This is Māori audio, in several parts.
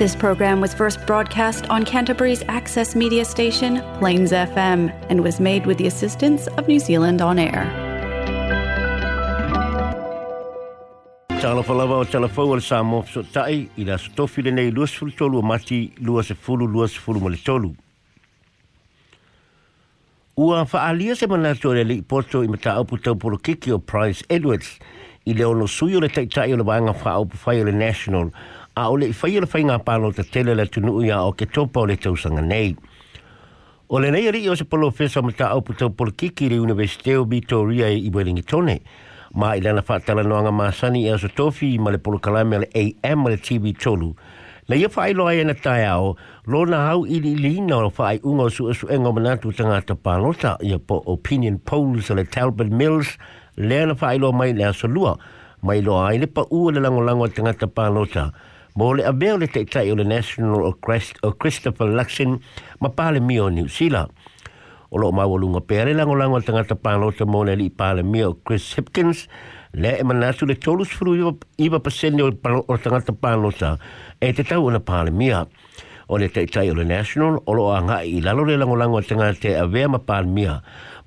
This program was first broadcast on Canterbury's access media station, Plains FM, and was made with the assistance of New Zealand On Air. Talofa talofa o le i la stofi nei luas fulu mati luas e luas fulu mole Ua faalia se manato le li poto i mata au putau polo kiki o Price Edwards i le ono sui o le taitai o le vanga faa au pufai o le National – a ole i whaia le whai ngā pāno te tele le tunu uia o ke tōpa o le tausanga nei. O le nei ari o se polo fesa mata au puto polo kiki re Universite o Vitoria i Wellingi tone, ma i lana whaatala noanga māsani e aso tofi ma le polo kalame le AM le TV tolu. Na ia whai loa ia e na tai au, lo na hau i li li na o whai unga su asu e, e ngoma natu tangata pānota ia po opinion polls le Talbot Mills, lea na whai loa mai le aso lua, mai loa ai le pa ua le lango lango tangata pānota. Ia mo le a mea o le teitai o le National o, Christ, o Christopher Luxon ma pāle mi o New Zealand. O loo mawa lunga pēr e lango lango tanga ta pāle o ta mō le i pāle mi o Chris Hipkins le e manatu le tolus furu iwa, iwa pasende o tanga ta pāle o ta e te tau o na pāle mi o le teitai o le National o loo anga i lalo le lango lango tanga te a e vea ma pāle mi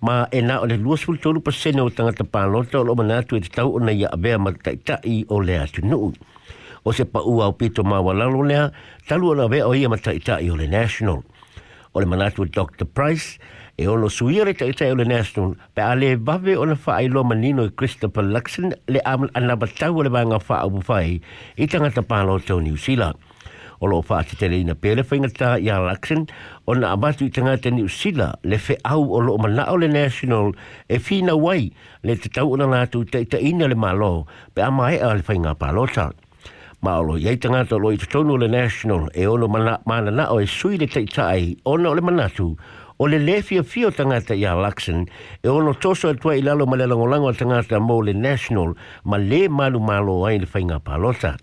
ma e na o le luas furu tolu pasende o tanga ta pāle o ta o loo manatu e te tau o na ia a vea ma teitai o le atu nuu o se pa ua o pito mawa lalo lea, talu ana vea o ia mata i tai o le National. O le manatu Dr. Price, e ono suia le tai tai o le National, pe a le vave o na faa i lo manino i Christopher Luxon le anabatau o le vanga faa abu fai i tangata pālo tau New Zealand. O lo faa te tele ina pere whaingata i a Luxon, o na abatu i tangata New Zealand le fe au o lo mana o le National e fina wai le te tau o na nātu tai tai ina le malo pe a mai a le whainga pālo tau maolo iai tagata o loo i totonu o le national e ono mananao e sui le taʻitaʻai ona o le manatu o le lē fiafia o tagata iā lakson e ono toso atuai i lalo ma le lagolago a tagata mo le national ma lē malumālo ai le faiga palota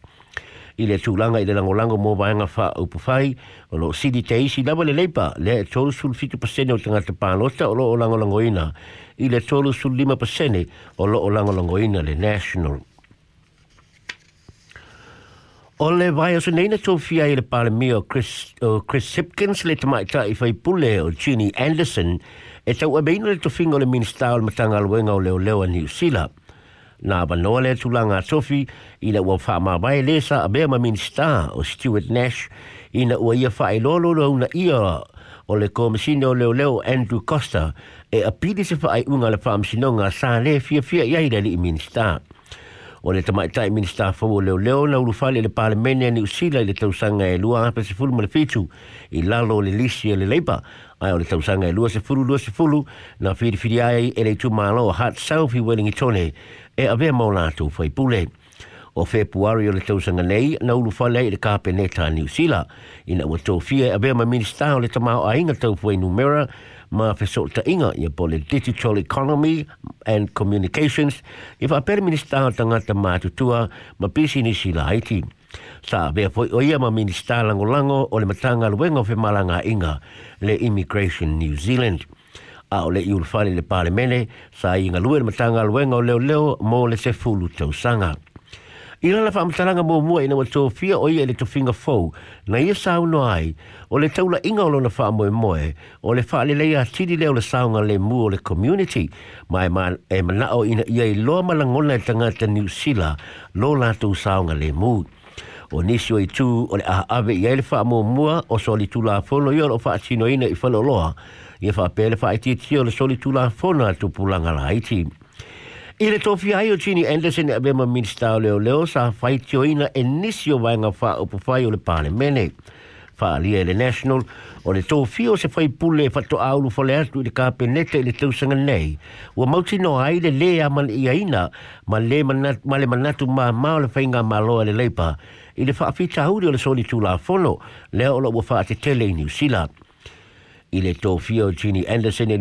i le tulaga i le lagolago mo vaega faaupu fai o loo sili te isi lava le leipa lea e tolusulufitu pasene o tagata palota o loo lagolagoina i le tolusulu lima pasene o loo lagolagoina le national Olevaiasunena Sofia ele para mim o Chris o Chris Hipkins le my ta e foi pule o Ginny Anderson e tau a been to fingo le minsta o matanga luenga o leo leo New Zealand na banoa e le tulanga Sofi ina ua whama vai lesa a bea mamin o Stuart Nash ina ua ia whaelolo lo na ia o le komisine o leo leo Andrew Costa e pidi se whaai unga le whaamsinonga sa le fia fia iai le minsta o le tamai tai minister fau o leo leo na uru fale le parlemene ni usila le tausanga e lua hape se fulu malefitu i lalo le lisi e le leipa ai o le tausanga e lua se fulu lua se fulu na firifiri ai e le tumalo a hat south i welingi tone e ave maulatu fai pule o Februari o le tausanga nei na ulu fale i le kāpeneta New Zealand. Ina ua tōwhia e abea ma minister o le tamau a inga tau fwe numera ma fesol ta inga ia pole digital economy and communications i fa per minista tanga ta ma tutua ma pisi ni sila haiti sa be foi o ia ma minista lango lango o le matanga luengo fe malanga inga le immigration new zealand a o le iul fale le pale mene sa inga luer matanga luengo leo leo mo le se fulu tausanga sanga I lana whaamataranga mō mua ina wa tō fia o ia le tō finger fau, na ia sāu no ai, o le taula inga o lona wha moe moe, o le wha le leia tiri leo le sāunga le mua o le community, ma e, ma, e mana o ina ia i loa malangona e tangata New Sila, lo lātou sāunga le mua. O nisio i tū, o le aha ave i aile wha mō mua, o soli tū la fono, ia lo wha atino ina i wha loa, ia wha pēle wha i tī tī o le soli tū la fono atu pulanga la haiti. Ia 1924 Andersen er med minister og leo sa whaitioina e nisi o wainga wha o pawhai o le pālemene. Whaalia e le National o le tōwhio se fai pule e whato aulu whale atu i le kāpeneta i le tausanga nei. Ua mauti no ai le le a man i aina ma le manatu ma le manatu ma ma le whainga maloa le leipa. I le whaafita hauri o le soli tu la fono leo o lo ua wha te tele i New Zealand. i le tofia o Gini Anderson i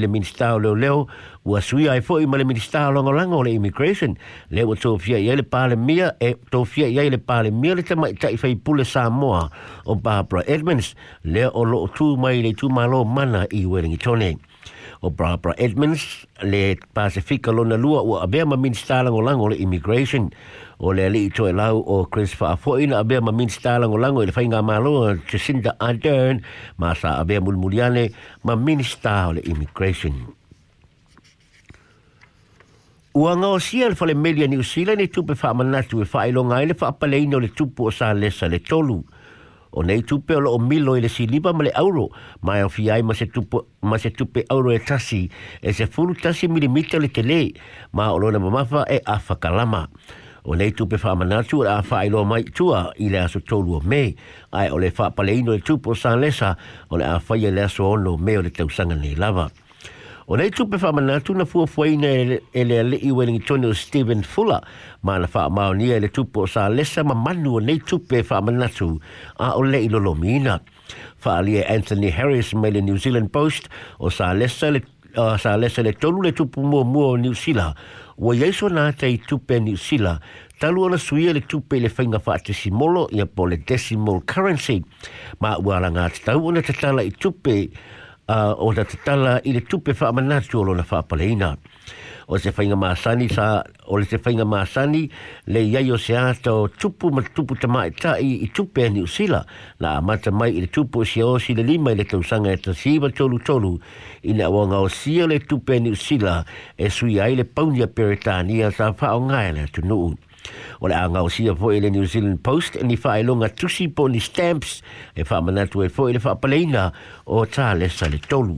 le minista o leo leo ua sui ai fo i ma le minista o longa langa o le immigration le ua tofia i le pale mia e tofia i le pale mia le tamai tai fai pule Samoa o Barbara Edmonds le o lo tu mai le tu malo mana i Wellington Tonei o Barbara Edmonds le Pacifica lona lua o abea ma minister lango lango le immigration o le ali ito e lau o Chris Fafoina abea ma minister lango lango le whainga malo Jacinda Ardern ma sa abea mulmuliane ma minister o le immigration Ua ngā o sia le whale media New Zealand e tupe wha amanatu e wha ilonga e le wha apale ino le tupu o sa lesa le tolu. Ua o nei tupe o lo o milo i le siliba ma le auro mai o fiai ma se tupe, ma se tupe auro e tasi e se fulu tasi milimita le tele ma o lona mamafa e a whakalama o nei tupe whaamanatu o a whaailo mai tua i le aso tolu o me ai o le whaapaleino e tupe o sa lesa o le a whaia le aso ono me o le tausanga nei lava O nei tupe wha mana tu na fua fua ina e le ale i Wellington o Stephen Fuller ma na wha mao ni e le tupe o sa lesa ma manu o nei tupe wha mana tu a o le ilolo mina. Wha alia e Anthony Harris me le New Zealand Post o sa lesa le uh, sa lesa le tolu le tupu mua mua o New Zealand wa yeso na te tupe New Zealand talu ona sui le tupe le fainga fa te simolo ia pole decimal currency ma wala nga tau ona te tala i tupe uh, o la te tala i le tupe wha amanatu o lona wha paleina. O se whainga māsani sa, o le se whainga māsani le iai o se ata o tupu ma tupu tama e tai i tupe ni usila na amata mai i le tupu o si o si le lima i le tausanga e ta siwa tolu tolu i na wanga o sia le tupe ni usila e sui ai le paunia peretania sa wha o ngai le tunuu. O le anga sia po ele New Zealand Post ni fa e longa tusi po ni stamps e fa manatu e po ele fa paleina o tā le sale tolu.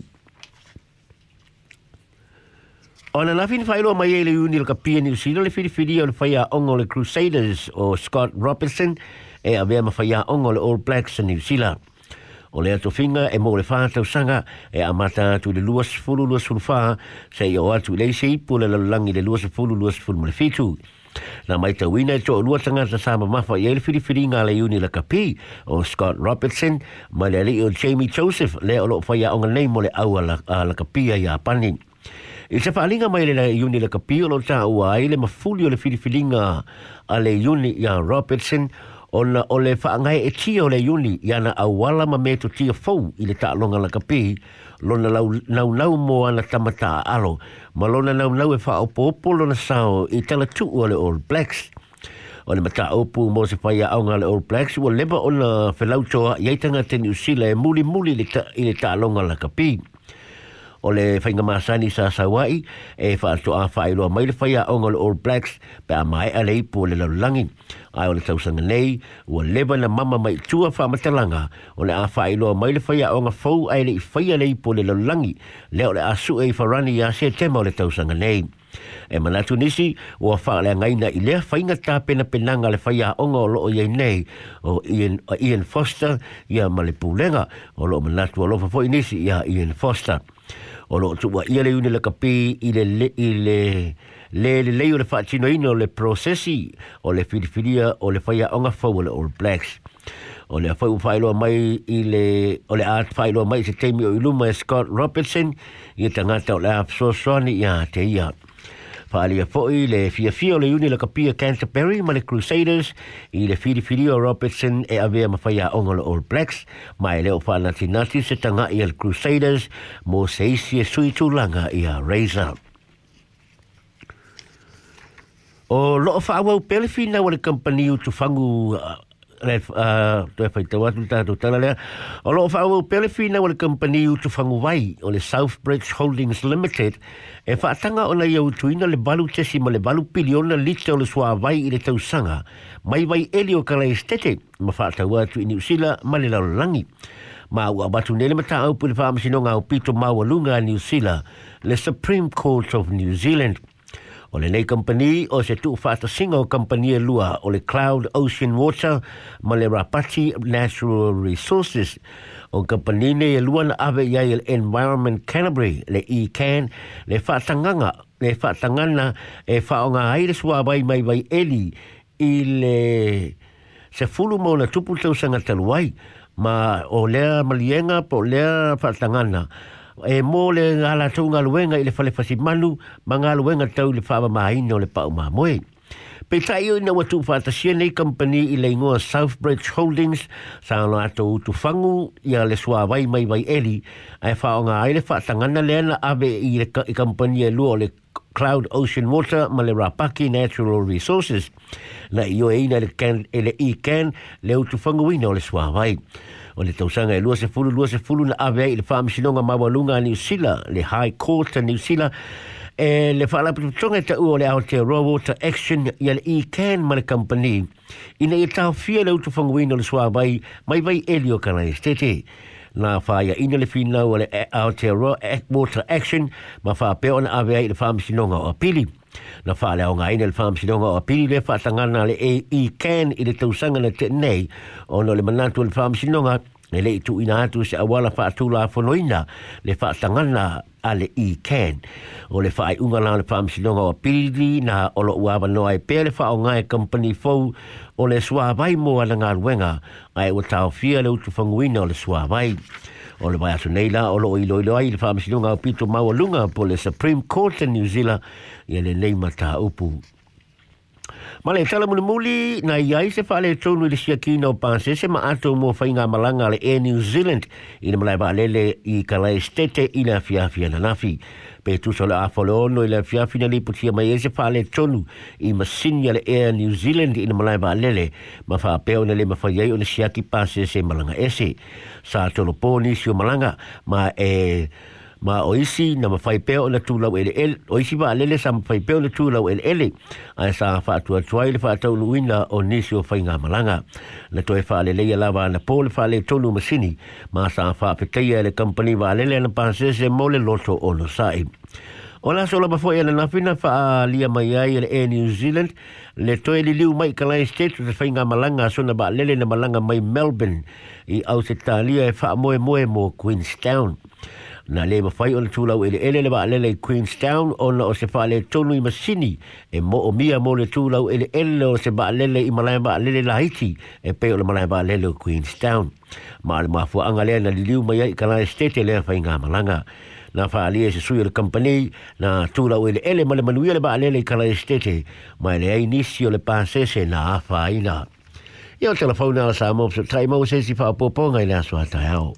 Ona na fin failo mai ele uni le kapia New Zealand le filifili o le whaia ongo le Crusaders o Scott Robertson e a vea ma whaia ongo le All Blacks o New Zealand. O le atu finga e mō le whātau sanga e a mata atu le luas fulu luas fulu whā se i o atu leise ipu le lalangi le luas fulu luas fulu le fitu. Na mai te wina e tō lua tanga sa sāma mawha i elifiri firi ngā le iuni la kapi o Scott Robertson, mai le li o Jamie Joseph le o loo whaia o ngā nei mo le aua la, la kapi a Japani. I se whaalinga mai le iuni la kapi o lo tā ua ai le mafulio le firi firi ngā a le iuni i a Robertson, ona o le whaangai e ti le uni yana ana awala ma meto ti a fau i le la kapi lona lau nau nau mo ana tamata alo ma lona nau nau e wha opo opo sao i tala tu o le Blacks ole le mata opu mo se whai a aunga le All Blacks wo leba ona whelau yaitanga i aitanga te New Zealand e muli muli i la kapi o le whainga māsani sa Sawai e whaato a whaeroa mai le whaia o ngol All Blacks pe a mai a lei pō le laulangi. Ai o le tausanga nei, ua lewa na mama mai tua whamatalanga o le a whaeroa mai le whaia o ngol ai le i whaia lei pō le laulangi leo le asu e i wharani a se tema o le tausanga nei. E manatu nisi, ua whaale ngaina i lea whainga tā pena penanga le whaia onga o loo iei nei o Ian, o Ian Foster i a male o loo manatu o lofa fwoi nisi i a Ian Foster. O loo tukua i le uni le kapi i le le, i le le le le le fatino ino le prosesi o le filifilia o le faya onga fau le All Blacks. O le fau failo mai i le o le art failo mai se teimi o iluma e Scott Robertson i tangata o le afsoswani i a te ia pa ali a foi le fia fia le uni le kapia Canterbury ma le Crusaders i le fili fili o Robertson e ave ma fai a onga le All Blacks ma e le o fa nati nati se tanga i le Crusaders mo se isi e sui tu langa i a Razor. O lo fa wa pelfi na wa le company u tu fangu uh, le a uh, to fa to watu ta to tala le o lo fa o pele fina o le company u to fangu vai o le south bridge holdings limited e fa tanga o le u to ina le balu tesi le balu pilion na lit o le swa vai i le tau sanga mai vai elio kala estete ma fa ta watu i usila ma le langi ma u abatu nele mata au pu le fa ma sino nga o pito ma walunga ni usila le supreme court of new zealand O le nei company o se tu fata singo company e lua o le Cloud Ocean Water ma le Rapati Natural Resources. O company nei e lua na ave ia il e Environment Canterbury le ECAN le fatanganga le fatangana e faonga aire sua vai mai vai eli i le se fulu mo na tupu tau sanga taluai ma o lea malienga po lea fatangana e mō le ngā la luenga i le whale pasi manu, ma ngā luenga tau le whāma maa ino le pāu maa moe. Pe tai o ina watu wha tasia company i Southbridge Holdings, sa ono ato utu whangu i a le sua wai mai wai eri, a e whao ngā aile wha tangana leana i le i company e o le Cloud Ocean Water ma le Rapaki Natural Resources. Na iyo o eina le e le i ken le utu whangu ina o le sua O le tausanga e lua se fulu, lua se fulu na ave i le whaamishinonga mawalunga a New le High Court a New e le fa la tonga ta u le out the action ya e can mal company ina i ta fia le uto fanga wino le swa bai mai bai elio kana este te na fa ya ina le fina u le e, out the e, action ma fa pe ona ave ai le fa mi o pili na fa le onga ina le fa mi o pili le fa tanga na le e, e can i le tausanga na te nei ona le manatu le fa mi e le itu ina atu se awala wha atu la whanoina le wha tangana a i ken o le wha unga la le wha amsinonga o pili na olo ua wanoa e pele wha o ngai e company fau o le sua vai mo ana ngā ruenga ai o tau fia le utu whanguina o le sua vai o le vai atu nei la olo o ilo ilo ai le wha amsinonga o pito maua lunga po le Supreme Court in New Zealand i le neima ta upu Ma le tala muli muli, na iai se fale tonu ili sia kina o pansi, se ma ato mo whainga malanga le Air New Zealand, ina malai ba lele i kalai stete ina fiafia na nafi. Pe tu sole a fole ono ili fiafia na liputia mai e se fale tonu i masinia le Air New Zealand ina malai ba lele, ma fa peo na le ma fai o na sia ki pansi se malanga ese. Sa tono poni si o malanga, ma e... Eh, ma o isi na ma fai peo na tu lau ele ele o isi ma alele sa ma fai peo na tu lau ele ele a sa fa tu atuai le fa tau luina o nisi o fai ngā malanga le toi fa alele ia lava na pole fa le tonu masini ma sa fa peteia ele company va alele na pansese mo le loto o lo sai o la sola ma fai ele na fina fa lia mai ai ele e New Zealand le toi li liu mai kalai state o te fai ngā malanga so na ba alele na malanga mai Melbourne i au se talia e fa moe moe mo Queenstown na le ma fai ona tūlau ele ele le maa lele Queenstown ona o se wha le tonu i masini e mo o mia mo le tūlau ele ele o se maa lele i malaya maa lele la Haiti e pe o le malaya maa lele o Queenstown ma le maa fua anga lea na li liu mai ai ka lai stete e lea fai ngā malanga na wha alia e se sui o le company na tūlau ele ele ma le manuia le maa lele i ka lai stete ma le ai nisi o le pāsese na a whaina Ia o telefona ala sa mo, tai mo se si wha apoponga i le aswa tai au.